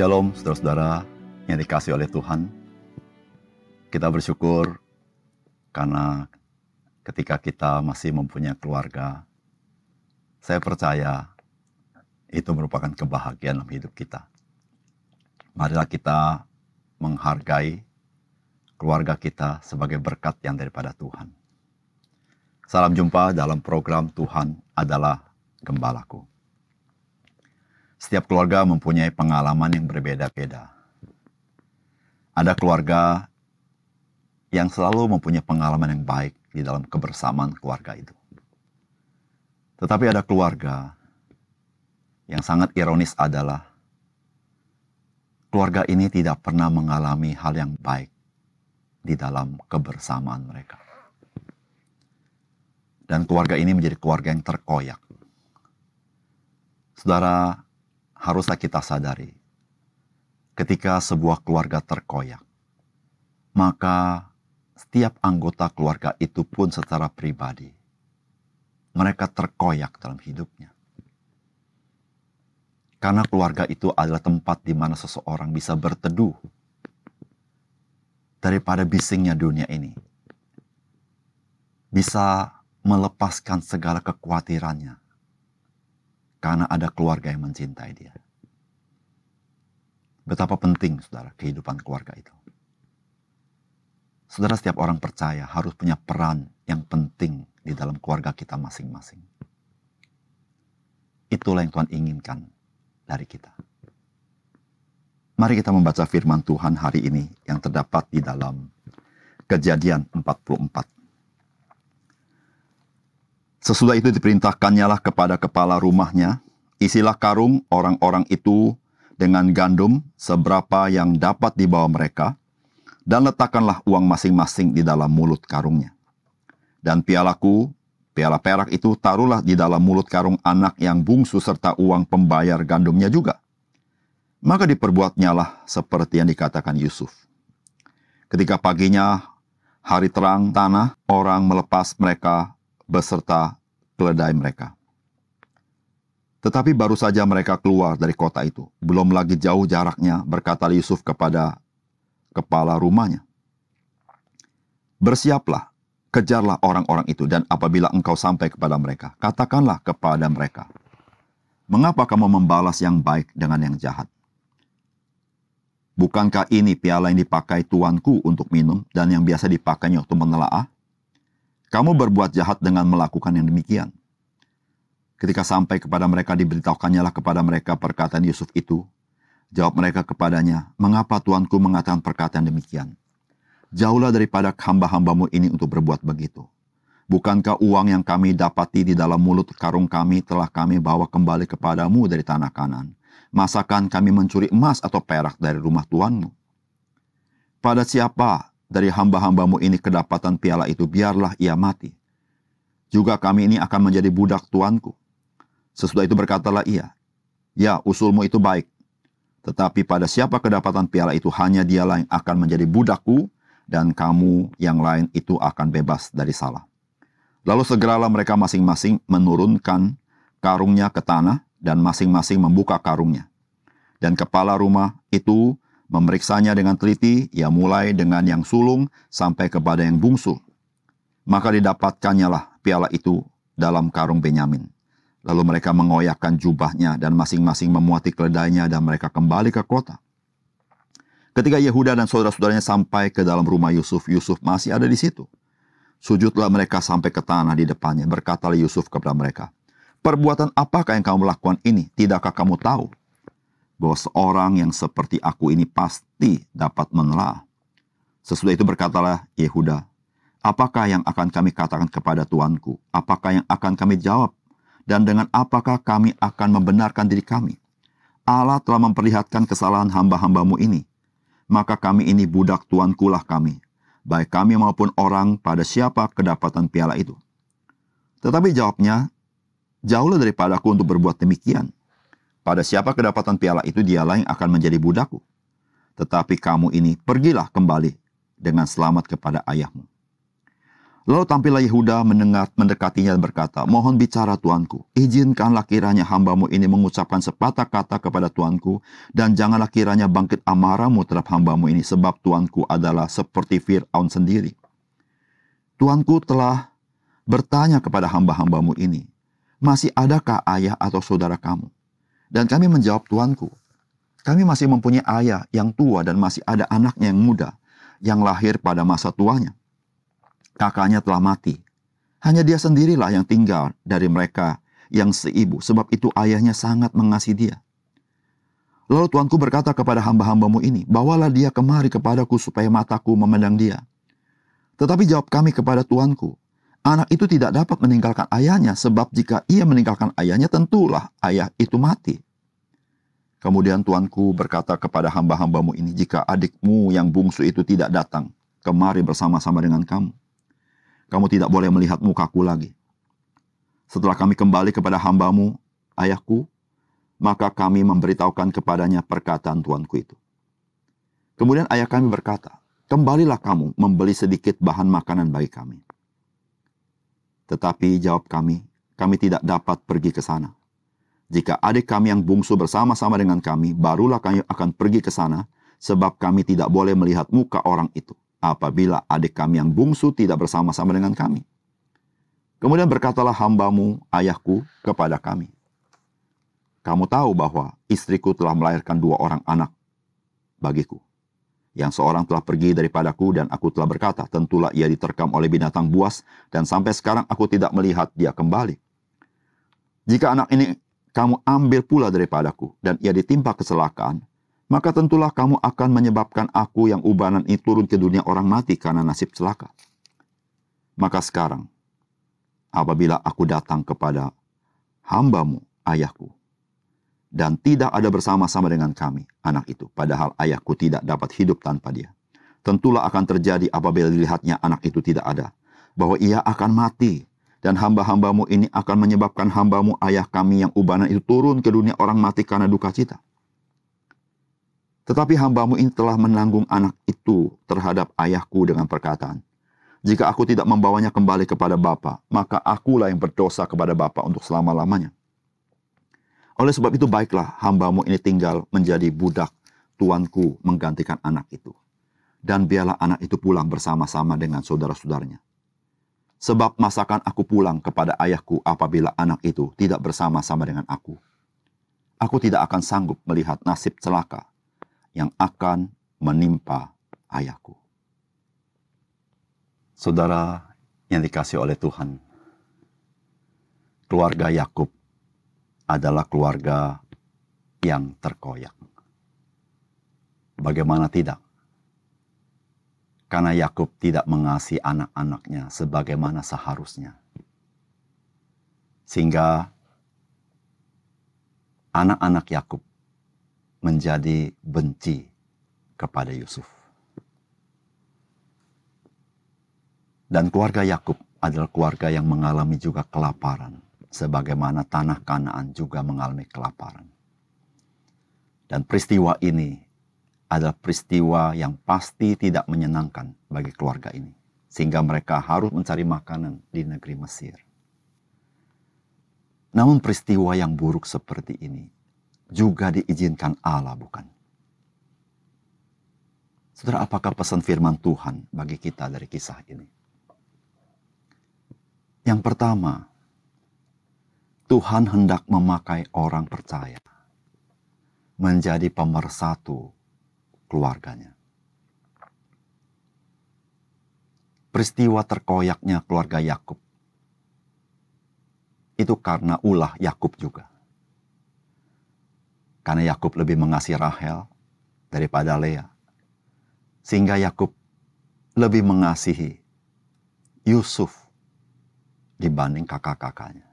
Shalom, saudara-saudara yang dikasih oleh Tuhan. Kita bersyukur karena ketika kita masih mempunyai keluarga, saya percaya itu merupakan kebahagiaan dalam hidup kita. Marilah kita menghargai keluarga kita sebagai berkat yang daripada Tuhan. Salam jumpa dalam program Tuhan adalah Gembalaku. Setiap keluarga mempunyai pengalaman yang berbeda-beda. Ada keluarga yang selalu mempunyai pengalaman yang baik di dalam kebersamaan keluarga itu. Tetapi ada keluarga yang sangat ironis adalah keluarga ini tidak pernah mengalami hal yang baik di dalam kebersamaan mereka. Dan keluarga ini menjadi keluarga yang terkoyak. Saudara, haruslah kita sadari, ketika sebuah keluarga terkoyak, maka setiap anggota keluarga itu pun secara pribadi, mereka terkoyak dalam hidupnya. Karena keluarga itu adalah tempat di mana seseorang bisa berteduh daripada bisingnya dunia ini. Bisa melepaskan segala kekhawatirannya karena ada keluarga yang mencintai dia. Betapa penting, saudara, kehidupan keluarga itu. Saudara, setiap orang percaya harus punya peran yang penting di dalam keluarga kita masing-masing. Itulah yang Tuhan inginkan dari kita. Mari kita membaca firman Tuhan hari ini yang terdapat di dalam Kejadian 44 Sesudah itu diperintahkannya lah kepada kepala rumahnya, isilah karung orang-orang itu dengan gandum seberapa yang dapat dibawa mereka, dan letakkanlah uang masing-masing di dalam mulut karungnya. Dan pialaku, piala perak itu taruhlah di dalam mulut karung anak yang bungsu serta uang pembayar gandumnya juga. Maka diperbuatnya lah seperti yang dikatakan Yusuf. Ketika paginya hari terang tanah, orang melepas mereka beserta keledai mereka. Tetapi baru saja mereka keluar dari kota itu, belum lagi jauh jaraknya, berkata Yusuf kepada kepala rumahnya. Bersiaplah, kejarlah orang-orang itu, dan apabila engkau sampai kepada mereka, katakanlah kepada mereka, Mengapa kamu membalas yang baik dengan yang jahat? Bukankah ini piala yang dipakai tuanku untuk minum dan yang biasa dipakainya untuk menelaah? Kamu berbuat jahat dengan melakukan yang demikian. Ketika sampai kepada mereka diberitahukannya lah kepada mereka perkataan Yusuf itu. Jawab mereka kepadanya, mengapa tuanku mengatakan perkataan demikian? Jauhlah daripada hamba-hambamu ini untuk berbuat begitu. Bukankah uang yang kami dapati di dalam mulut karung kami telah kami bawa kembali kepadamu dari tanah kanan? Masakan kami mencuri emas atau perak dari rumah tuanmu? Pada siapa dari hamba-hambamu ini kedapatan piala itu, biarlah ia mati. Juga kami ini akan menjadi budak tuanku. Sesudah itu berkatalah ia, Ya, usulmu itu baik. Tetapi pada siapa kedapatan piala itu, hanya dialah yang akan menjadi budakku, dan kamu yang lain itu akan bebas dari salah. Lalu segeralah mereka masing-masing menurunkan karungnya ke tanah, dan masing-masing membuka karungnya. Dan kepala rumah itu Memeriksanya dengan teliti, ia mulai dengan yang sulung sampai kepada yang bungsu. Maka didapatkannya lah piala itu dalam karung Benyamin. Lalu mereka mengoyakkan jubahnya dan masing-masing memuati keledainya dan mereka kembali ke kota. Ketika Yehuda dan saudara-saudaranya sampai ke dalam rumah Yusuf, Yusuf masih ada di situ. Sujudlah mereka sampai ke tanah di depannya. Berkatalah Yusuf kepada mereka, Perbuatan apakah yang kamu lakukan ini? Tidakkah kamu tahu bahwa seorang yang seperti aku ini pasti dapat menelaah. Sesudah itu berkatalah Yehuda, apakah yang akan kami katakan kepada tuanku? Apakah yang akan kami jawab? Dan dengan apakah kami akan membenarkan diri kami? Allah telah memperlihatkan kesalahan hamba-hambamu ini. Maka kami ini budak tuanku lah kami. Baik kami maupun orang pada siapa kedapatan piala itu. Tetapi jawabnya, jauhlah daripadaku untuk berbuat demikian pada siapa kedapatan piala itu dialah yang akan menjadi budakku. Tetapi kamu ini pergilah kembali dengan selamat kepada ayahmu. Lalu tampillah Yehuda mendengar, mendekatinya dan berkata, Mohon bicara tuanku, izinkanlah kiranya hambamu ini mengucapkan sepatah kata kepada tuanku, dan janganlah kiranya bangkit amarahmu terhadap hambamu ini, sebab tuanku adalah seperti Fir'aun sendiri. Tuanku telah bertanya kepada hamba-hambamu ini, Masih adakah ayah atau saudara kamu? Dan kami menjawab tuanku, Kami masih mempunyai ayah yang tua dan masih ada anaknya yang muda, yang lahir pada masa tuanya kakaknya telah mati. Hanya dia sendirilah yang tinggal dari mereka yang seibu, sebab itu ayahnya sangat mengasihi dia. Lalu tuanku berkata kepada hamba-hambamu ini, bawalah dia kemari kepadaku supaya mataku memandang dia. Tetapi jawab kami kepada tuanku, anak itu tidak dapat meninggalkan ayahnya, sebab jika ia meninggalkan ayahnya, tentulah ayah itu mati. Kemudian tuanku berkata kepada hamba-hambamu ini, jika adikmu yang bungsu itu tidak datang kemari bersama-sama dengan kamu, kamu tidak boleh melihat mukaku lagi. Setelah kami kembali kepada hambamu, ayahku, maka kami memberitahukan kepadanya perkataan tuanku itu. Kemudian ayah kami berkata, kembalilah kamu membeli sedikit bahan makanan bagi kami. Tetapi jawab kami, kami tidak dapat pergi ke sana. Jika adik kami yang bungsu bersama-sama dengan kami, barulah kami akan pergi ke sana, sebab kami tidak boleh melihat muka orang itu apabila adik kami yang bungsu tidak bersama-sama dengan kami. Kemudian berkatalah hambamu, ayahku, kepada kami. Kamu tahu bahwa istriku telah melahirkan dua orang anak bagiku. Yang seorang telah pergi daripadaku dan aku telah berkata, tentulah ia diterkam oleh binatang buas dan sampai sekarang aku tidak melihat dia kembali. Jika anak ini kamu ambil pula daripadaku dan ia ditimpa kecelakaan, maka tentulah kamu akan menyebabkan aku yang ubanan itu turun ke dunia orang mati karena nasib celaka. Maka sekarang, apabila aku datang kepada hambamu, ayahku, dan tidak ada bersama-sama dengan kami, anak itu, padahal ayahku tidak dapat hidup tanpa dia. Tentulah akan terjadi apabila dilihatnya anak itu tidak ada, bahwa ia akan mati, dan hamba-hambamu ini akan menyebabkan hambamu ayah kami yang ubanan itu turun ke dunia orang mati karena duka cita. Tetapi hambamu ini telah menanggung anak itu terhadap ayahku dengan perkataan, jika aku tidak membawanya kembali kepada Bapa, maka akulah yang berdosa kepada Bapa untuk selama-lamanya. Oleh sebab itu baiklah hambamu ini tinggal menjadi budak tuanku menggantikan anak itu. Dan biarlah anak itu pulang bersama-sama dengan saudara-saudaranya. Sebab masakan aku pulang kepada ayahku apabila anak itu tidak bersama-sama dengan aku. Aku tidak akan sanggup melihat nasib celaka yang akan menimpa ayahku. Saudara yang dikasih oleh Tuhan, keluarga Yakub adalah keluarga yang terkoyak. Bagaimana tidak? Karena Yakub tidak mengasihi anak-anaknya sebagaimana seharusnya. Sehingga anak-anak Yakub menjadi benci kepada Yusuf. Dan keluarga Yakub adalah keluarga yang mengalami juga kelaparan, sebagaimana tanah Kanaan juga mengalami kelaparan. Dan peristiwa ini adalah peristiwa yang pasti tidak menyenangkan bagi keluarga ini, sehingga mereka harus mencari makanan di negeri Mesir. Namun peristiwa yang buruk seperti ini juga diizinkan Allah, bukan? Saudara, apakah pesan firman Tuhan bagi kita dari kisah ini? Yang pertama, Tuhan hendak memakai orang percaya menjadi pemersatu keluarganya. Peristiwa terkoyaknya keluarga Yakub itu karena ulah Yakub juga. Karena Yakub lebih mengasihi Rahel daripada Lea. Sehingga Yakub lebih mengasihi Yusuf dibanding kakak-kakaknya.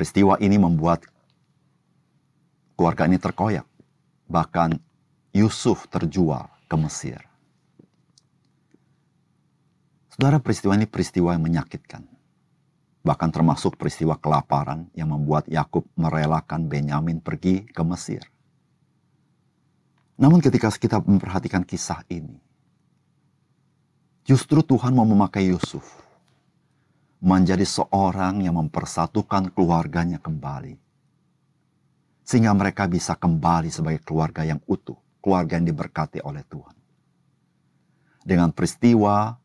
Peristiwa ini membuat keluarga ini terkoyak. Bahkan Yusuf terjual ke Mesir. Saudara, peristiwa ini peristiwa yang menyakitkan bahkan termasuk peristiwa kelaparan yang membuat Yakub merelakan Benyamin pergi ke Mesir. Namun ketika kita memperhatikan kisah ini, Justru Tuhan mau memakai Yusuf menjadi seorang yang mempersatukan keluarganya kembali. Sehingga mereka bisa kembali sebagai keluarga yang utuh, keluarga yang diberkati oleh Tuhan. Dengan peristiwa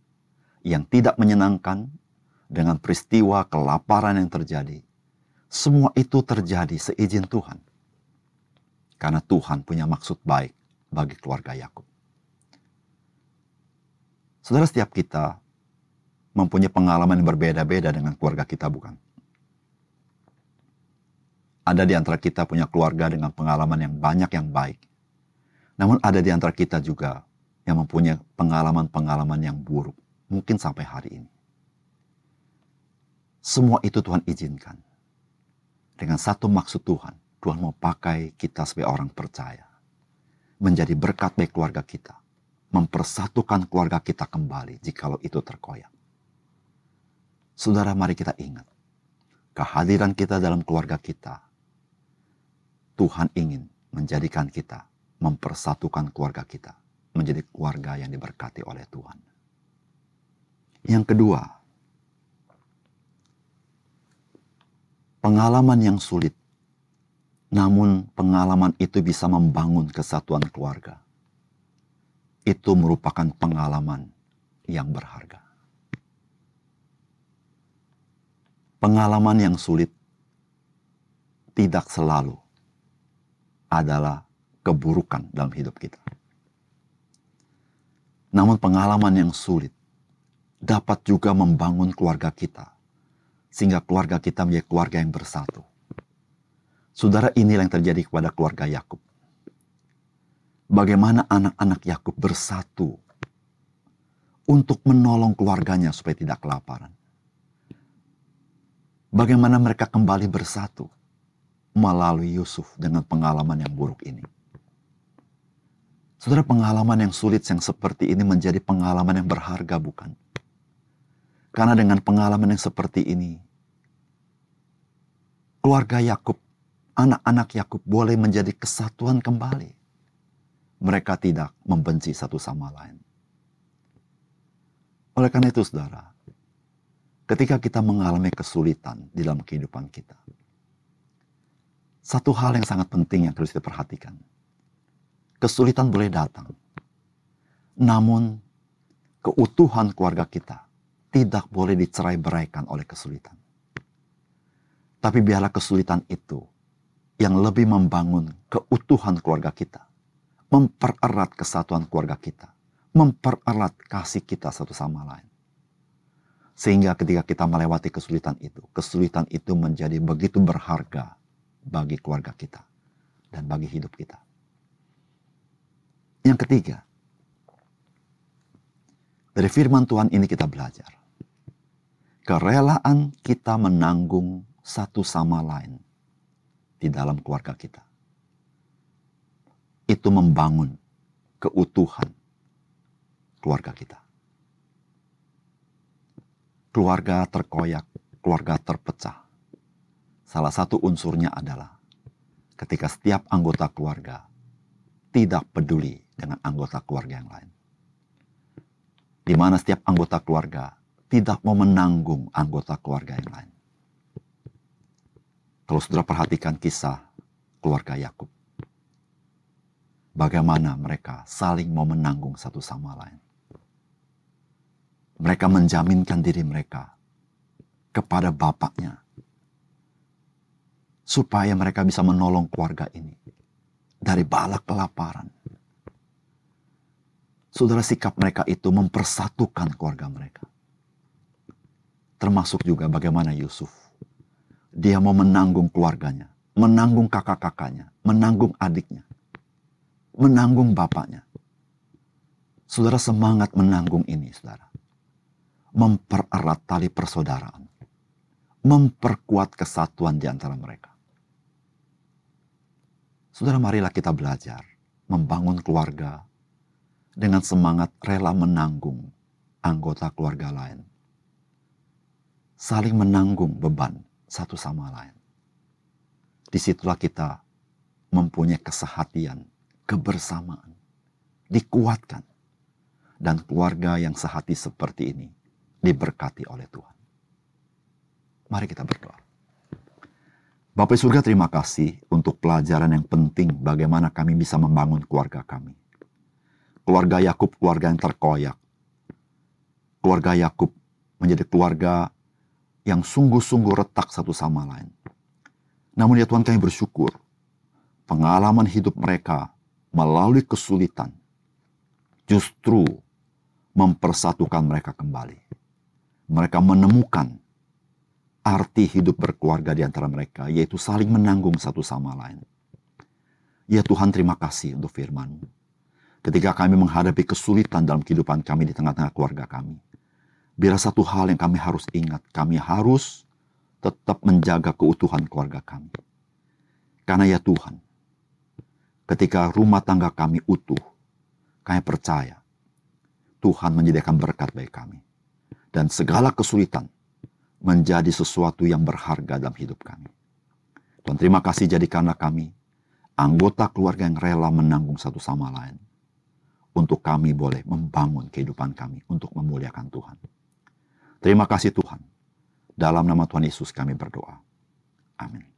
yang tidak menyenangkan, dengan peristiwa kelaparan yang terjadi, semua itu terjadi seizin Tuhan. Karena Tuhan punya maksud baik bagi keluarga Yakub. Saudara setiap kita mempunyai pengalaman yang berbeda-beda dengan keluarga kita bukan? Ada di antara kita punya keluarga dengan pengalaman yang banyak yang baik. Namun ada di antara kita juga yang mempunyai pengalaman-pengalaman yang buruk. Mungkin sampai hari ini. Semua itu Tuhan izinkan. Dengan satu maksud Tuhan. Tuhan mau pakai kita sebagai orang percaya. Menjadi berkat bagi keluarga kita. Mempersatukan keluarga kita kembali jikalau itu terkoyak. Saudara mari kita ingat. Kehadiran kita dalam keluarga kita Tuhan ingin menjadikan kita, mempersatukan keluarga kita, menjadi keluarga yang diberkati oleh Tuhan. Yang kedua, pengalaman yang sulit, namun pengalaman itu bisa membangun kesatuan keluarga. Itu merupakan pengalaman yang berharga. Pengalaman yang sulit tidak selalu adalah keburukan dalam hidup kita. Namun pengalaman yang sulit dapat juga membangun keluarga kita. Sehingga keluarga kita menjadi keluarga yang bersatu. Saudara inilah yang terjadi kepada keluarga Yakub. Bagaimana anak-anak Yakub bersatu untuk menolong keluarganya supaya tidak kelaparan. Bagaimana mereka kembali bersatu melalui Yusuf dengan pengalaman yang buruk ini. Saudara, pengalaman yang sulit yang seperti ini menjadi pengalaman yang berharga, bukan? Karena dengan pengalaman yang seperti ini, keluarga Yakub, anak-anak Yakub boleh menjadi kesatuan kembali. Mereka tidak membenci satu sama lain. Oleh karena itu, saudara, ketika kita mengalami kesulitan di dalam kehidupan kita, satu hal yang sangat penting yang harus diperhatikan. Kesulitan boleh datang. Namun, keutuhan keluarga kita tidak boleh dicerai beraikan oleh kesulitan. Tapi biarlah kesulitan itu yang lebih membangun keutuhan keluarga kita. Mempererat kesatuan keluarga kita. Mempererat kasih kita satu sama lain. Sehingga ketika kita melewati kesulitan itu, kesulitan itu menjadi begitu berharga bagi keluarga kita dan bagi hidup kita. Yang ketiga, dari firman Tuhan ini kita belajar. Kerelaan kita menanggung satu sama lain di dalam keluarga kita. Itu membangun keutuhan keluarga kita. Keluarga terkoyak, keluarga terpecah Salah satu unsurnya adalah ketika setiap anggota keluarga tidak peduli dengan anggota keluarga yang lain. Di mana setiap anggota keluarga tidak mau menanggung anggota keluarga yang lain. Kalau saudara perhatikan kisah keluarga Yakub, bagaimana mereka saling mau menanggung satu sama lain. Mereka menjaminkan diri mereka kepada bapaknya supaya mereka bisa menolong keluarga ini dari balak kelaparan. Saudara sikap mereka itu mempersatukan keluarga mereka. Termasuk juga bagaimana Yusuf. Dia mau menanggung keluarganya, menanggung kakak-kakaknya, menanggung adiknya, menanggung bapaknya. Saudara semangat menanggung ini, saudara. Mempererat tali persaudaraan. Memperkuat kesatuan di antara mereka. Saudara marilah kita belajar membangun keluarga dengan semangat rela menanggung anggota keluarga lain. Saling menanggung beban satu sama lain. Di situlah kita mempunyai kesehatian, kebersamaan, dikuatkan. dan keluarga yang sehati seperti ini diberkati oleh Tuhan. Mari kita berdoa. Bapak surga terima kasih untuk pelajaran yang penting bagaimana kami bisa membangun keluarga kami. Keluarga Yakub keluarga yang terkoyak. Keluarga Yakub menjadi keluarga yang sungguh-sungguh retak satu sama lain. Namun ya Tuhan kami bersyukur pengalaman hidup mereka melalui kesulitan justru mempersatukan mereka kembali. Mereka menemukan arti hidup berkeluarga di antara mereka, yaitu saling menanggung satu sama lain. Ya Tuhan terima kasih untuk firman Ketika kami menghadapi kesulitan dalam kehidupan kami di tengah-tengah keluarga kami. Biar satu hal yang kami harus ingat, kami harus tetap menjaga keutuhan keluarga kami. Karena ya Tuhan, ketika rumah tangga kami utuh, kami percaya Tuhan menyediakan berkat bagi kami. Dan segala kesulitan menjadi sesuatu yang berharga dalam hidup kami. Tuhan terima kasih jadikanlah kami anggota keluarga yang rela menanggung satu sama lain. Untuk kami boleh membangun kehidupan kami untuk memuliakan Tuhan. Terima kasih Tuhan. Dalam nama Tuhan Yesus kami berdoa. Amin.